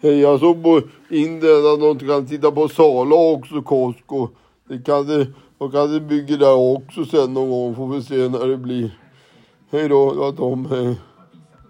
Jag såg på Indien att de kan titta på Sala också, Costco. Det kanske, de kanske bygger där också sen någon gång, får vi se när det blir. Hej då, det var Tom, hej.